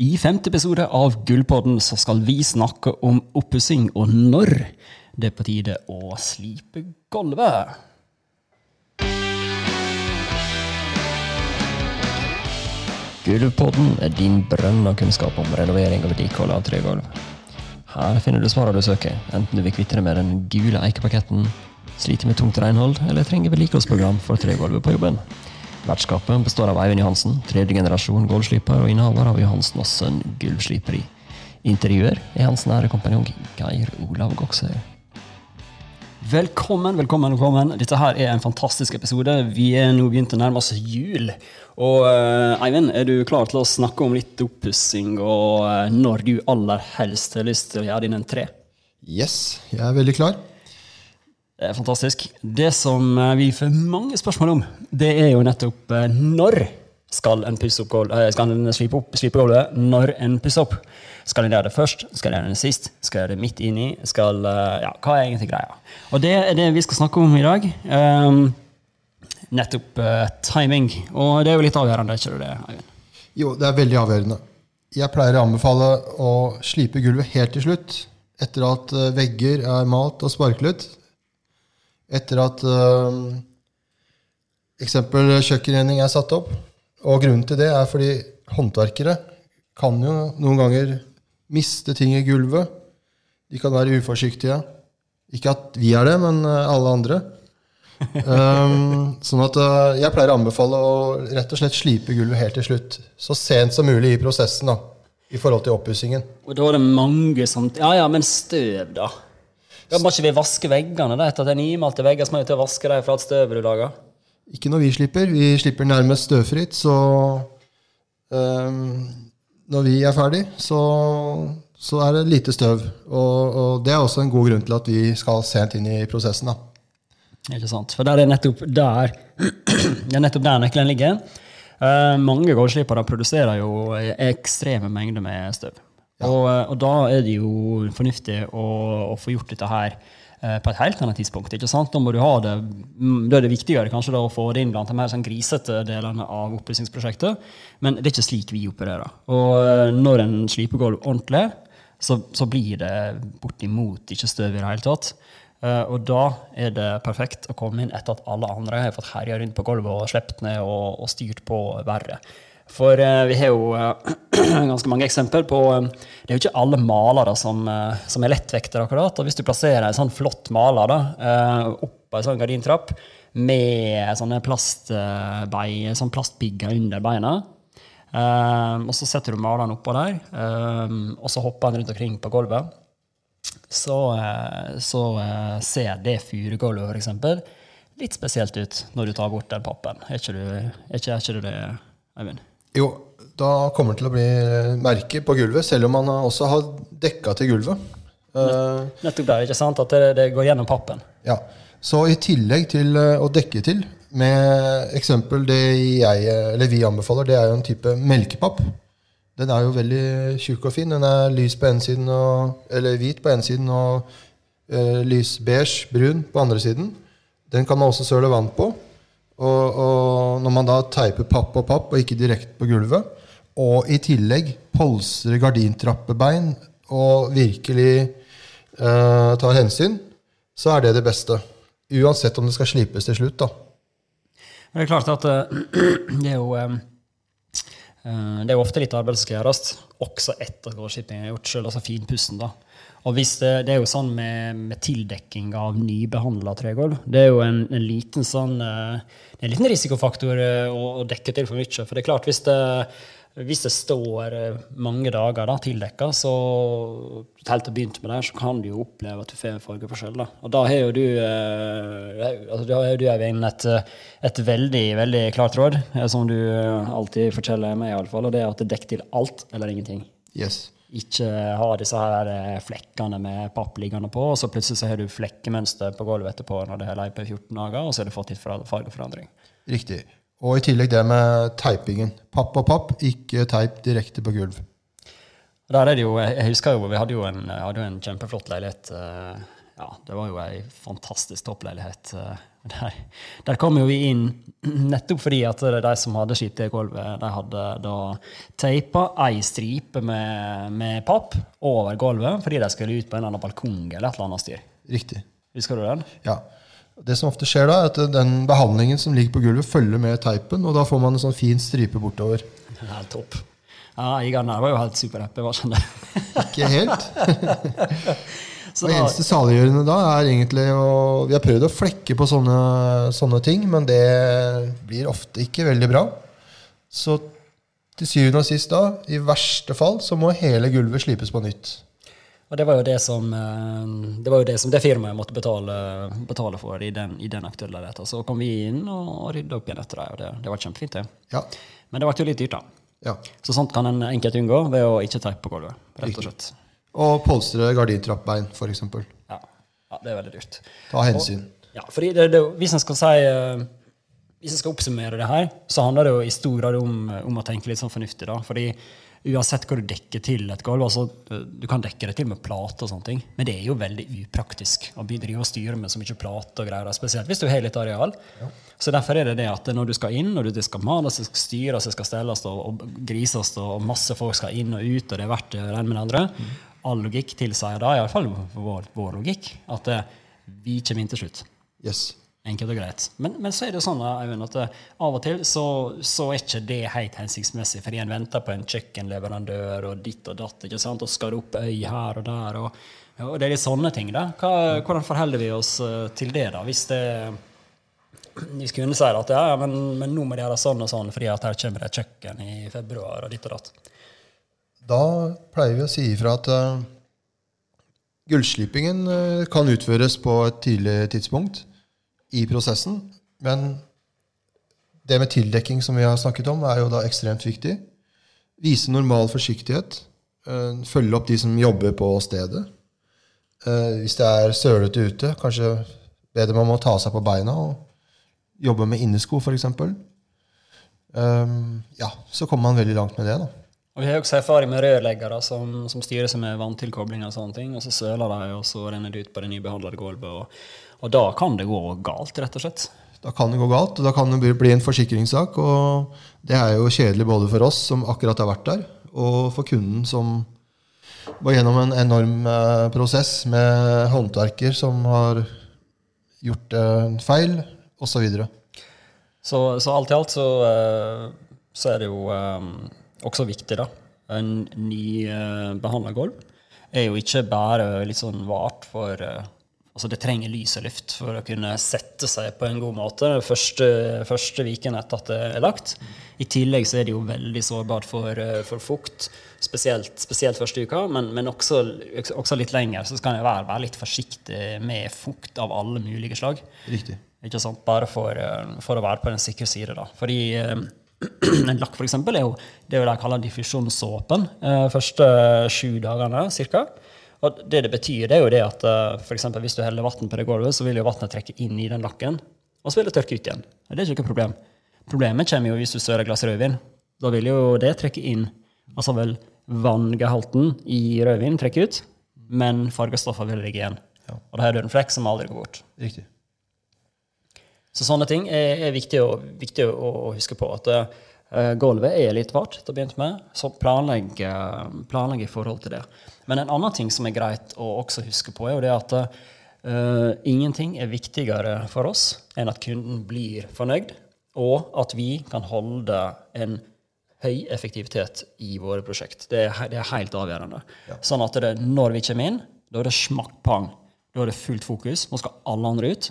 I femte episode av Gullpodden så skal vi snakke om oppussing og når det er på tide å slipe gulvet. Gullpodden er din brønn av kunnskap om renovering og vedlikehold av tregulv. Her finner du svarene du søker, enten du vil kvitte deg med den gule eikepaketten, sliter med tungt renhold eller trenger vedlikeholdsprogram for tregulvet på jobben. Vertskapet består av Eivind Johansen, tredje generasjon gulvsliper og innehaver av Johansen og Sønn gulvsliperi. Intervjuer er hans nære kompanjong Geir Olav Goksøy. Velkommen, velkommen, velkommen. Dette her er en fantastisk episode. Vi er nå begynt å nærme oss jul. Og uh, Eivind, er du klar til å snakke om litt oppussing, og uh, når du aller helst har lyst til å gjøre din entré? Yes, jeg er veldig klar. Det er fantastisk. Det som uh, vi får mange spørsmål om, det er jo nettopp når skal en pusse opp skal en slipe opp slipe gulvet når en pusser opp. Skal en gjøre det først? Skal en gjøre det sist? Skal en gjøre det midt inni? Skal, ja, hva er egentlig greia? Og det er det vi skal snakke om i dag. Um, nettopp uh, timing. Og det er jo litt avgjørende, ikke det, Eivind? Jo, det er veldig avgjørende. Jeg pleier å anbefale å slipe gulvet helt til slutt. Etter at vegger er malt og sparklet. Etter at uh, eksempel kjøkkenrening er satt opp. Og grunnen til det er fordi håndverkere kan jo noen ganger miste ting i gulvet. De kan være uforsiktige. Ikke at vi er det, men alle andre. um, sånn at uh, Jeg pleier å anbefale å rett og slett slipe gulvet helt til slutt. Så sent som mulig i prosessen da, i forhold til oppussingen. Og da er det mange som Ja ja, men støv, da? Ja, Må ikke vi vaske veggene? da, Etter at det er nymalte vegger, så må vi til å vaske dem fra alt støvet du lager? Ikke når vi slipper. Vi slipper nærmest støvfritt, så um, når vi er ferdig, så, så, er det lite støv. Og, og, det er også en god grunn til at vi skal sent inn i prosessen. da. Ikke sant. For der er nettopp der, det er nettopp der nøkkelen ligger. Uh, mange gårdsslipere produserer jo ekstreme mengder med støv. Og, og, da er det jo fornuftig å, å få gjort dette her uh, på et helt annet tidspunkt. ikke sant? Da må du ha det, da er det viktigere kanskje da, å få det inn blant de mer sånn grisete delene av oppussingsprosjektet. Men det er ikke slik vi opererer. Og uh, når en sliper gulv ordentlig, så, så, blir det bortimot ikke støv i det hele tatt. Og da er det perfekt å komme inn etter at alle andre har fått herja rundt på gulvet og sluppet ned og, og, styrt på verre. For uh, vi har jo uh, ganske mange eksempler på Det er jo ikke alle malere som, som er lettvektere, akkurat. Og hvis du plasserer en sånn flott maler da, oppå en sånn gardintrapp med sånne plastbein, sånn plastpigger under beina, og så setter du maleren oppå der, og så hopper han rundt omkring på gulvet så, så ser det furugulvet f.eks. litt spesielt ut når du tar bort den pappen. Er ikke du, er ikke, er ikke du det, Eivind? Jo, da kommer det til å bli merke på gulvet, selv om man også har dekka til gulvet. Nettopp det, ikke sant? At det, det går gjennom pappen. Ja. Så i tillegg til å dekke til, med eksempel det jeg, eller vi anbefaler, det er jo en type melkepapp. Den er jo veldig tjukk og fin. Den er lys på ene siden og, eller hvit på ene siden og eh, lys beige, brun på andre siden. Den kan man også søle vann på. Og, og, når man da teiper papp og papp, og ikke direkte på gulvet, og i tillegg polstrer gardintrappebein og virkelig eh, tar hensyn, så er det det beste. Uansett om det skal slipes til slutt, da. Men Det er klart at uh, det er jo um det er jo ofte litt arbeid som skal gjøres, også etter at gårdsskipping er gjort, selv altså finpussen. da. Og hvis det, det, er jo sånn med, med tildekking av nybehandla tregulv Det er jo en, en, liten sånn, en liten risikofaktor å, å dekke til for mye. For det er klart, hvis det, hvis det står mange dager da, tildekka, så helt til begynt med det, så kan du jo oppleve at du får fargeforskjell. Da. Og da har jo du altså, da har du Eivind, et, et veldig veldig klart råd, som du alltid forteller meg, i alle fall, og det er at det dekker til alt eller ingenting. Yes. Ikke har disse her flekkene med papp liggende på, og så plutselig så har du flekkemønster på gulvet etterpå når det har leid på 14 dager, og så har du fått litt fargeforandring. Riktig. Og i tillegg det med teipingen. Papp og papp, ikke teip direkte på gulv. Der er det jo, Jeg husker jo, vi hadde jo en, hadde en kjempeflott leilighet. Ja, Det var jo ei fantastisk toppleilighet Der, der kom jo vi inn nettopp fordi at de som hadde skitt det gulvet, de hadde da teipa ei stripe med, med papp over gulvet fordi de skulle ut på en eller annen balkong eller et eller annet styr. Riktig. Husker du den? Ja. Det som ofte skjer da, er at den behandlingen som ligger på gulvet, følger med teipen, og da får man en sånn fin stripe bortover. Helt topp. Ja, jeg var jo helt superhappy. Var sånn det. Ikke helt. Så Det eneste saliggjørende da er egentlig å Vi har prøvd å flekke på sånne, sånne ting, men det blir ofte ikke veldig bra. Så til syvende og sist da, i verste fall, så må hele gulvet slipes på nytt. og det var jo det som eh, det var jo det som det firmaet måtte betale, betale for i den, i den aktuelle leiligheten. Så kom vi inn og rydda opp igjen etter det, og det, det var kjempefint, det. Ja. Men det ble jo litt dyrt, da. ja. Så sånt kan en enkelt unngå ved å ikke teipe på gulvet. rett og slett. Og polstre gardintrappbein, f.eks. Ja. ja, det er veldig dyrt. Ta hensyn. Ja, fordi det, det, Hvis en skal si uh, Hvis en skal oppsummere det her, så handler det jo i stor grad om, om å tenke litt sånn fornuftig. da, fordi Uansett hva du dekker til et gulv altså, eh, Du kan dekke det til med plate, og sånne ting, men det er jo veldig upraktisk å drive og styre med så mye plate. og greier, Spesielt hvis du har litt areal. Så Derfor er det det at når du skal inn, når det skal males, det skal styres, det skal stelles og, og grises, og masse folk skal inn og ut, og det er verdt det ene med det andre All logikk tilsier da, iallfall vår, vår logikk, at eh, vi kommer inn til slutt. Yes. Enkelt og greit. Men, men så er det sånn at eh, av og til så, så er ikke det helt hensiktsmessig, fordi en venter på en kjøkkenleverandør og ditt og datt, ikke sant? og skal opp øy her og der. Og, og det er litt sånne ting. da. Hva, hvordan forholder vi oss eh, til det, da? Hvis det hvis kunden sier at ja, ja, men, men nå må de gjøre sånn og sånn fordi at her kommer det et kjøkken i februar og ditt og datt. Da pleier vi å si ifra at uh, gullslipingen uh, kan utføres på et tidlig tidspunkt i prosessen. Men det med tildekking som vi har snakket om, er jo da ekstremt viktig. Vise normal forsiktighet. Uh, følge opp de som jobber på stedet. Eh, hvis det er sølete ute, kanskje be dem om å ta seg på beina og jobbe med innesko, f.eks. Um, ja, så kommer man veldig langt med det. da. Og Vi har også erfaring med rørleggere som, som styrer seg med vanntilkobling, og sånne ting, og så søler de, og så renner det ut på det nybehandlede gulvet. Og, og da kan det gå galt, rett og slett. Da kan det gå galt, og da kan det bli- en forsikringssak. Og det er jo kjedelig både for oss som akkurat har vært der, og for kunden som var gjennom en enorm eh, prosess med håndverker som har gjort en feil, osv. Så, så alt i alt så, eh, så er det jo eh, også viktig, da. En ny uh, behandla gulv er jo ikke bare litt sånn vart for eh, Altså, det trenger lys og luft for å kunne sette seg på en god måte første, første viken etter at det er lagt. I tillegg så er det jo veldig sårbart for, eh, for fukt, spesielt, spesielt første uka, men, men også, også litt lenger. Så skal en være, være litt forsiktig med fukt av alle mulige slag. Riktig. Ikke sant? Bare for, eh, for å være på den sikre side. Da. Fordi eh, en lakk for eksempel, er jo det de kaller diffusjonsåpen eh, første sju dagene ca. Og det det betyr, det er jo det at eh, for eksempel, hvis du heller vann på det gulvet, så vil jo vannet trekke inn i den lakken, og så vil det tørke ut igjen. Det er ikke noe problem. Problemet kommer jo hvis du søler et glass rødvin. Da vil jo det trekke inn. Altså vel vanngehalten i rødvin trekke ut, men fargestoffene vil ligge igjen. Og da har du en flekk som aldri går bort. Riktig. Så sånne ting er, er viktig, å, viktig å, å huske på. At uh, gulvet er litt vart til å begynne med, så planlegg, planlegg i forhold til det. Men en annen ting som er greit å også huske på, er jo det at uh, ingenting er viktigere for oss enn at kunden blir fornøyd, og at vi kan holde en høy effektivitet i våre prosjekt. Det er, det er helt avgjørende. Sånn at det, når vi kommer inn, da er det smakk pang. Da er det fullt fokus. Nå skal alle andre ut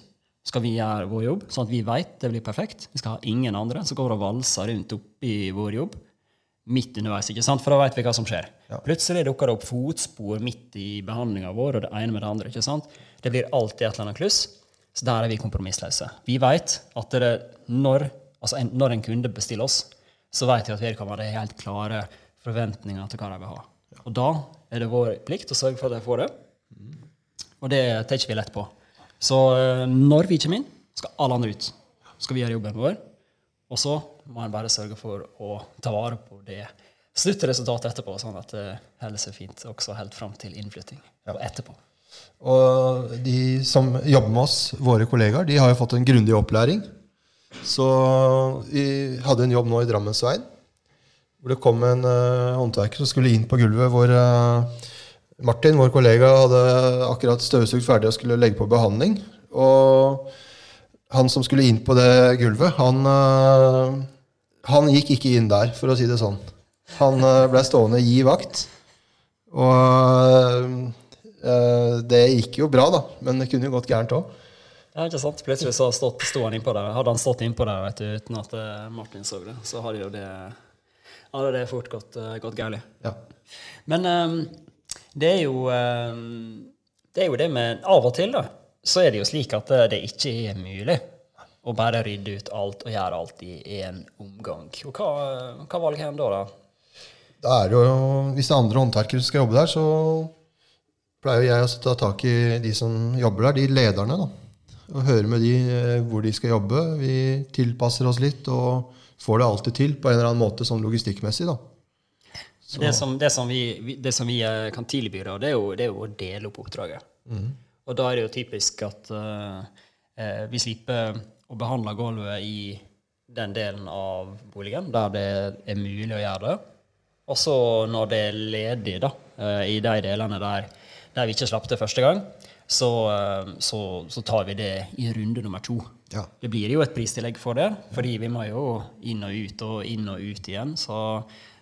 skal vi gjøre vår jobb, sånn at vi vet det blir perfekt. Vi skal ha ingen andre som går og valser rundt oppi vår jobb midt underveis, ikke sant? for da vet vi hva som skjer. Plutselig dukker det opp fotspor midt i behandlinga vår, og det ene med det andre. ikke sant? Det blir alltid et eller annet kluss. Så der er vi kompromissløse. Vi vet at det, når, altså en, når en kunde bestiller oss, så vet vi at vedkommende har helt klare forventninger til hva de vil ha. Og da er det vår plikt å sørge for at de får det. Og det tar ikke vi lett på. Så eh, når vi kommer inn, skal alle andre ut. Skal vi gjøre jobben vår. Og så må en bare sørge for å ta vare på det sluttresultatet etterpå, sånn at det holder seg fint også helt fram til innflytting. Og etterpå. Og de som jobber med oss, våre kollegaer, de har jo fått en grundig opplæring. Så vi hadde en jobb nå i Drammensveien hvor det kom en uh, håndverker som skulle inn på gulvet, hvor uh, Martin, vår kollega, hadde akkurat støvsugd ferdig og skulle legge på behandling. Og han som skulle inn på det gulvet, han, uh, han gikk ikke inn der, for å si det sånn. Han ble blei stående gi vakt. Og det gikk jo bra, da, men det kunne jo gått gærent òg. Ja, ikke sant? Plutselig så stod han innpå der. Hadde han stått innpå der du, uten at Martin så det, så hadde jo det hadde det fort gått, gått galt. Ja. Men um, det er jo det er jo det med Av og til da, så er det jo slik at det ikke er mulig å bare rydde ut alt og gjøre alt i én omgang. Og hva, hva valg har en da? da? Da er jo, Hvis det er andre håndverkere som skal jobbe der, så pleier jeg å ta tak i de som jobber der, de lederne. da. Og høre med de eh, hvor de skal jobbe. Vi tilpasser oss litt. og får det alltid til på en eller annen måte sånn logistikkmessig. da. Det som, det, som vi, det som, vi, eh, kan tilby, da, det er, jo, det er jo å dele opp oppdraget. Mm. Og da er det jo typisk at uh, vi slipper å behandle gulvet i den delen av boligen der det er mulig å gjøre det. Og så når det er ledig, da, i de delene der, der vi ikke slapp det første gang, så, så, så tar vi det i runde nummer to. Ja. Det blir jo et pristillegg for det, fordi vi må jo inn og ut og inn og ut igjen. Så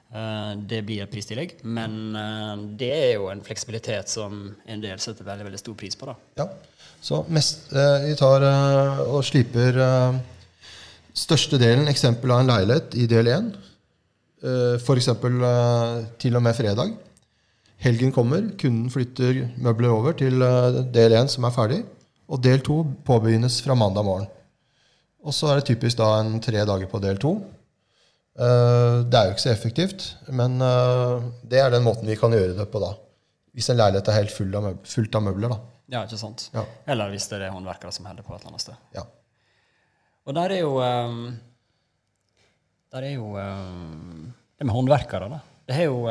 Eh, det blir et pristillegg, men eh, det er jo en fleksibilitet som en del setter veldig, veldig stor pris på. da. Ja, Så mest, eh, vi tar og sliper største delen, eksempel av en leilighet i del 1. F.eks. til og med fredag. Helgen kommer, kunden flytter møbler over til del 1 som er ferdig. Og del 2 påbegynnes fra mandag morgen. Og så er det typisk da en tre dager på del 2 det er jo ikke så effektivt, men uh, det er den måten vi kan gjøre det på da. Hvis en leilighet er helt full av møbler, fullt av møbler. da. Ja, ikke sant? Ja. Eller hvis det er håndverkere som holder på et eller annet sted. Ja. Og der er jo um, Der er jo Det med håndverkere, da. Det er jo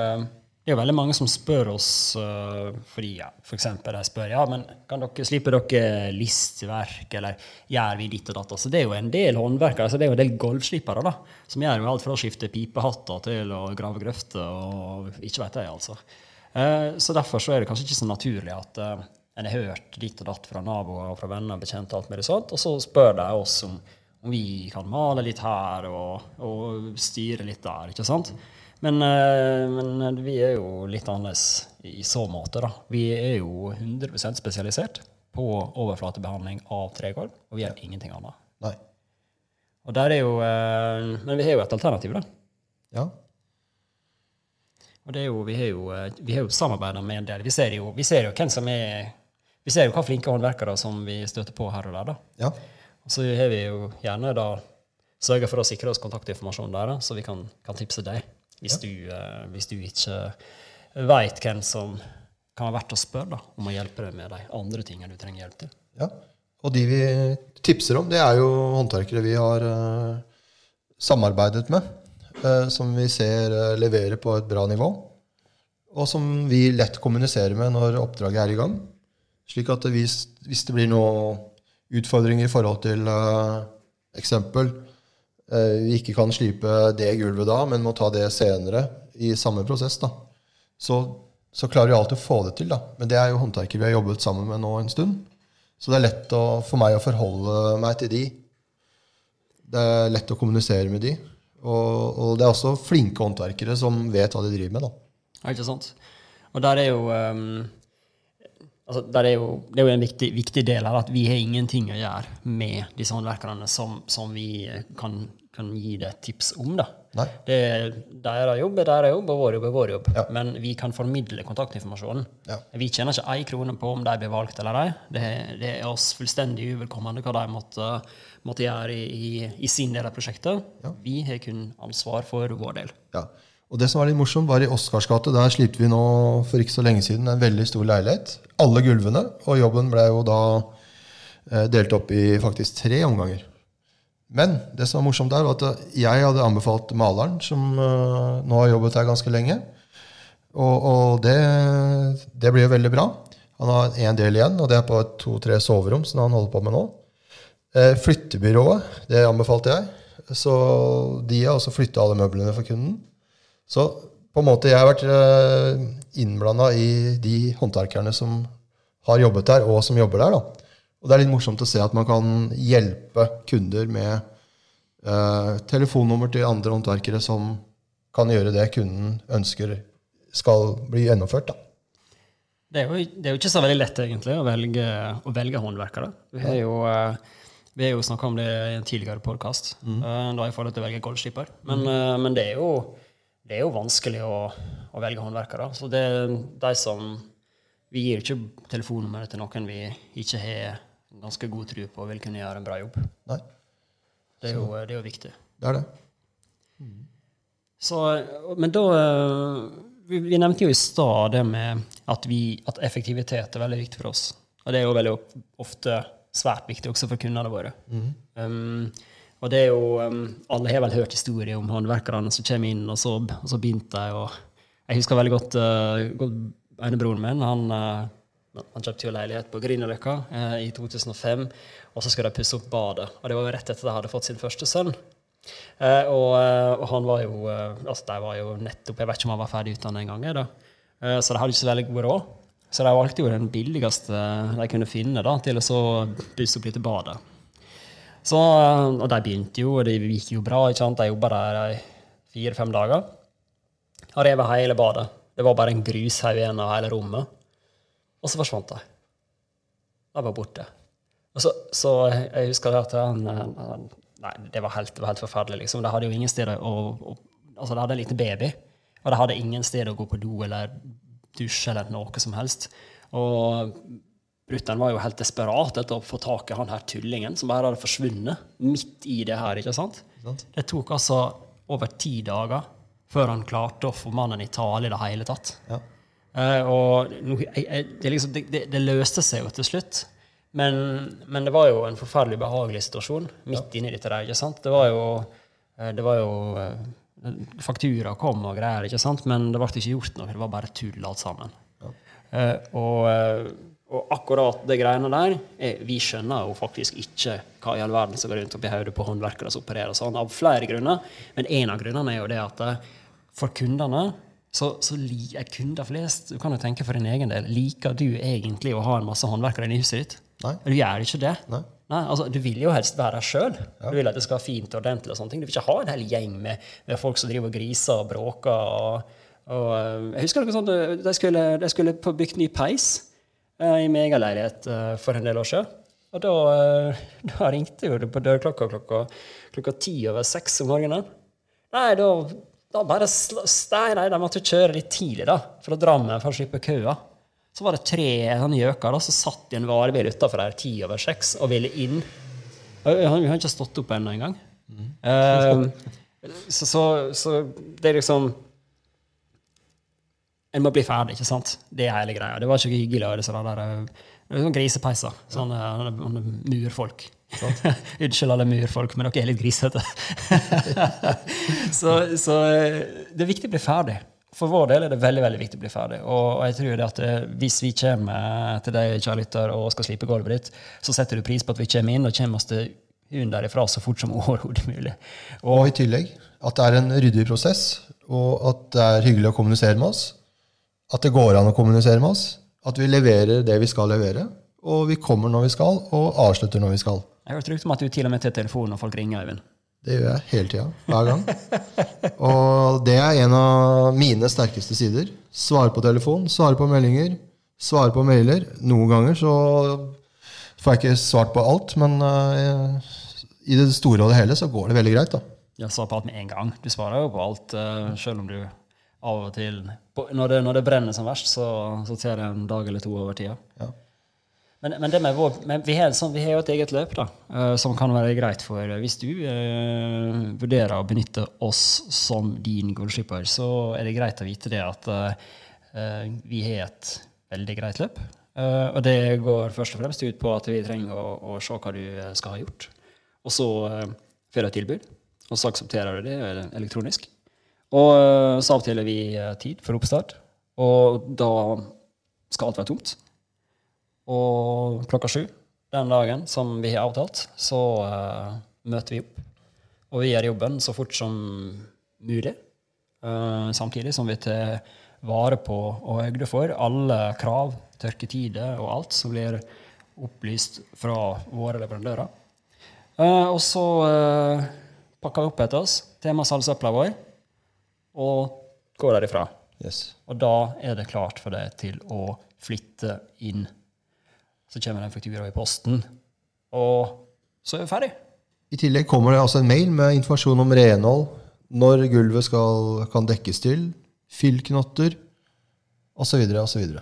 det er jo veldig mange som spør oss uh, fordi ja, f.eks. de spør ja, men kan dere slipe dere listverk, eller gjør vi ditt og datt? Altså, det er jo en del håndverkere, altså, det er jo en del gulvslipere da, som gjør jo alt fra å skifte pipehatter til å grave grøfter og ikke vet jeg, altså. Uh, så derfor så er det kanskje ikke så naturlig at uh, en har hørt ditt og datt fra naboer og fra venner og bekjente, alt det sånt, og så spør de oss om, om vi kan male litt her og, og styre litt der, ikke sant? Men, eh, men, vi er jo litt annerledes i så måte. da. Vi er jo 100% spesialisert på overflatebehandling av tregulv, og vi gjør ingenting annet. Nei. Og der er jo, eh, Men vi har jo et alternativ, da. Ja. Og det er jo, vi har jo, eh, vi jo samarbeida med en del. Vi ser, jo, vi ser jo hvem som er vi ser jo hva flinke håndverkere som vi støter på her og der. da. Ja. Og så har vi jo gjerne da sørga for å sikre oss kontaktinformasjon der, da, så vi kan, kan tipse deg. Hvis, ja. du, uh, hvis du ikke veit hvem som kan være verdt å spørre da, om å hjelpe deg med de andre tingene du trenger hjelp til. Ja, Og de vi tipser om, det er jo håndverkere vi har uh, samarbeidet med. Uh, som vi ser leverer på et bra nivå. Og som vi lett kommuniserer med når oppdraget er i gang. Slik at hvis, hvis det blir noen utfordringer i forhold til eksempel Eh, vi ikke kan slipe det gulvet da, men må ta det senere i samme prosess, da. Så, så klarer vi alltid å få det til. da. Men det er jo håndverkere vi har jobbet sammen med nå en stund. Så det er lett å, for meg å forholde meg til de. Det er lett å kommunisere med de. Og, og det er også flinke håndverkere som vet hva de driver med. da. Ja, ikke sant. Og der er jo um Altså, er jo, det er jo en viktig, viktig, del her at vi har ingenting å gjøre med disse håndverkerne som, som vi kan, kan, gi deg tips om. da. Det er deres jobb er deres jobb, og vår jobb er vår jobb. Ja. Men vi kan formidle kontaktinformasjonen. Ja. Vi tjener ikke ei krone på om de blir valgt eller ei. Det, det, er oss fullstendig uvelkommende hva de måtte, måtte gjøre i, i, i, sin del av prosjektet. Ja. Vi har kun ansvar for vår del. Ja. Og det som var litt morsomt, var i Oscars gate. Der slipte vi nå for ikke så lenge siden en veldig stor leilighet. Alle gulvene. Og jobben ble jo da eh, delt opp i faktisk tre omganger. Men det som var morsomt der, var at jeg hadde anbefalt maleren, som uh, nå har jobbet her ganske lenge. Og, og det, det blir jo veldig bra. Han har en del igjen, og det er på to-tre soverom som han holder på med nå. Eh, flyttebyrået, det anbefalte jeg. Så de har også flytta alle møblene for kunden. Så på en måte jeg har vært eh, innblanda i de håndverkerne som har jobbet der, og som jobber der. da. Og det er litt morsomt å se at man kan hjelpe kunder med eh, telefonnummer til andre håndverkere som kan gjøre det kunden ønsker skal bli gjennomført. da. Det er, jo, det er jo ikke så veldig lett egentlig å velge, å velge håndverkere. Vi har jo, eh, vi jo snakka om det i en tidligere podkast, Mm. da i forhold til å velge goldskipper. Men, mm. men det, er jo, det er jo vanskelig å, å velge håndverkere. Så det er de som Vi gir ikke telefonnummeret til noen vi ikke har ganske god tro på vil kunne gjøre en bra jobb. Nei, Det er jo, det er jo viktig. det er det. Så, men da vi, vi nevnte jo i stad det med at, vi, at effektivitet er veldig viktig for oss. Og det er jo veldig ofte svært viktig også for kundene våre. Um, og det er jo Alle har vel hørt historier om håndverkerne som kommer inn, og så, og så begynte de. Og jeg husker veldig godt, uh, enebroren min. Han, uh, han kjøpte jo leilighet på Grünerløkka uh, i 2005, og så skulle de pusse opp badet. Og det var jo rett etter de hadde fått sin første sønn. Uh, og, og han var jo altså de var jo nettopp Jeg vet ikke om han var ferdig utdannet en gang. jeg, da. Eh, så de hadde ikke så veldig god råd. Så de valgte jo den billigste de kunne finne da, til å så pusse opp litt badet. Så, og de begynte jo, og det gikk jo bra. ikke sant? De jobba der i fire-fem dager. Og revet hele badet. Det var bare en grushaug igjen av hele rommet. Og så forsvant de. De var borte. Og så, så jeg, husker at han Nei, det var helt, det var helt forferdelig. liksom. De hadde jo ingen sted å, å Altså, de hadde en liten baby, og de hadde ingen sted å gå på do eller dusje eller noe som helst. Og brutter'n var jo helt desperat etter å få tak i han her tullingen som bare hadde forsvunnet midt i det her. ikke sant? Det tok altså over ti dager før han klarte å få mannen i tale i det hele tatt. Ja. Eh, og det, liksom, det, det, det løste seg jo til slutt. Men, men det var jo en forferdelig behagelig situasjon midt inni dette der. ikke sant? Det var jo, eh, det var jo eh, Faktura kom og greier, ikke sant? men det ble ikke gjort noe. Det var bare tull alt sammen. Eh, og, eh, og akkurat det greiene der er, Vi skjønner jo faktisk ikke hva i all verden som går rundt oppi hodet på håndverkere som opererer sånn, av flere grunner. Men en av grunnene er jo det at eh, for kundene så, så li, er kunder flest Du kan jo tenke for din egen del. Liker du egentlig å ha en masse håndverkere i huset ditt? Nei. Du gjør ikke det. Nei. altså, du vil jo helst være her sjøl. Du vil at det skal være fint og ordentlig. og sånne ting. Du vil ikke ha en hel gjeng med, med folk som driver og griser og bråker. Og, og, eh, jeg husker noe sånt, eh, De skulle, de skulle bygd ny peis eh, i min egen leilighet eh, for en del år siden. Og da, eh, da ringte jo det på dørklokka klokka, klokka ti over seks om morgenen. Nei, da, da bare Nei, nei, de måtte kjøre litt tidlig da, fra Drammen for å slippe køa. Så var det tre sånne gjøker da, som satt i en varebil utafor der ti over seks og ville inn. Han har ikke stått opp ennå engang. Eh, så, så, så det er liksom En må bli ferdig, ikke sant? Det er hele greia. Det var ikke hyggelig. å ha disse der, eh, det er sånn grisepeiser. Sånne, sånne murfolk. Unnskyld alle murfolk, men dere er litt grisete. så, så eh, det er viktig å bli ferdig. For vår del er det veldig veldig viktig å bli ferdig. Og, og jeg tror det at eh, hvis vi kommer til deg, kjære lytter, og skal slipe gulvet ditt, så setter du pris på at vi kommer inn og kommer oss til hunden derifra så fort som overhodet mulig. Og i tillegg at det er en ryddig prosess, og at det er hyggelig å kommunisere med oss. At det går an å kommunisere med oss. At vi leverer det vi skal levere. Og vi kommer når vi skal, og avslutter når vi skal. Jeg har hørt rykte om at du til og med tar telefonen når folk ringer, Øyvind. Det gjør jeg hele tida. Hver gang. Og det er en av mine sterkeste sider. Svare på telefon, svare på meldinger, svare på mailer. Noen ganger så får jeg ikke svart på alt, men eh, i det store og det hele så går det veldig greit. da. Jeg svarer på alt med en gang. Du svarer jo på alt, uh, selv om du av og til når, det, når det brenner som verst, så, så tar det en dag eller to over tida. Ja. Men, men, det med vår, men vi, har, sånn, vi har jo et eget løp da, eh, som kan være greit for eh, Hvis du eh, vurderer å benytte oss som din gulvskipper, så er det greit å vite det at eh, eh, vi har et veldig greit løp. Eh, og det går først og fremst ut på at vi trenger å, å se hva du skal ha gjort. Og så får du et tilbud, og så aksepterer du det elektronisk. Og eh, så avtaler vi eh, tid for oppstart, og da skal alt være tomt. Og klokka sju den dagen som vi har avtalt, så uh, møter vi opp. Og vi gjør jobben så fort som mulig. Uh, samtidig som vi tar vare på og høyde for alle krav, tørketider og alt som blir opplyst fra våre leverandører. Uh, og så pakker vi opp etter oss, tar med oss vår og går derifra. Yes. Og da er det klart for deg til å flytte inn. Så kommer det en faktura i posten, og så er vi ferdig. I tillegg kommer det altså en mail med informasjon om renhold, når gulvet skal, kan dekkes til, fyllknotter osv. osv.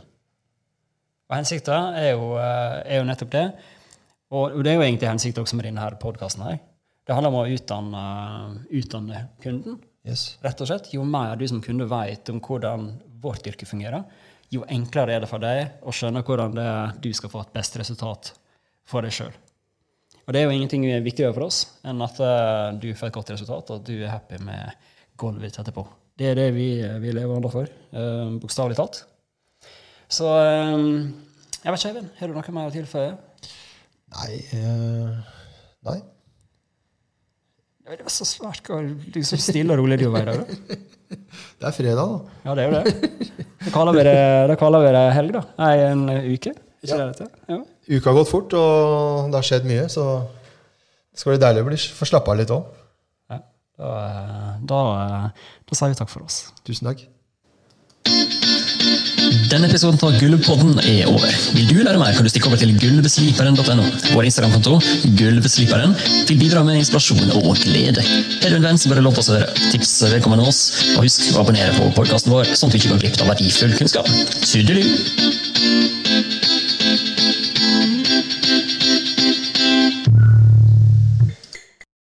Hensikta er, jo, eh, er jo nettopp det. Og det er jo egentlig hensikta også med denne podkasten. Det handler om å utdanne, utdanne kunden. Yes. Rett og slett, Jo mer du som kunde vet om hvordan vårt yrke fungerer, jo enklere er det for deg å skjønne hvordan det er du skal få et best resultat for deg sjøl. Og det er jo ingenting viktigere for oss enn at eh, du får et godt resultat, og at du er happy med gulvet ditt etterpå. Det er det vi, vi lever under for, uh, bokstavelig talt. Så eh, jeg vet ikke, Eivind, har du noe mer å tilføye? Nei Uh, Nei. Det er så svært er stille og rolig du var i dag. Det er fredag, da. Ja, det er jo det. Da kaller vi det, da kaller vi det helg, da. Nei, en uke. Ikke det? Ja. Uka har gått fort, og det har skjedd mye, så det skal bli deilig å bli, få slappe av litt òg. ja. Da, eh, da, eh, da sier vi takk for oss. Tusen takk. Denne episoden av Gulvpodden er over. Vil du lære mer, kan du stikke over til gulvsliperen.no. Vår Instagram-konto, Gulvsliperen, vil bidra med inspirasjon og glede. Har du en venn som bør låte oss høre, tips vedkommende oss, og husk å abonnere på podkasten vår, sånn at du ikke går glipp av verdifull kunnskap. Tudelu!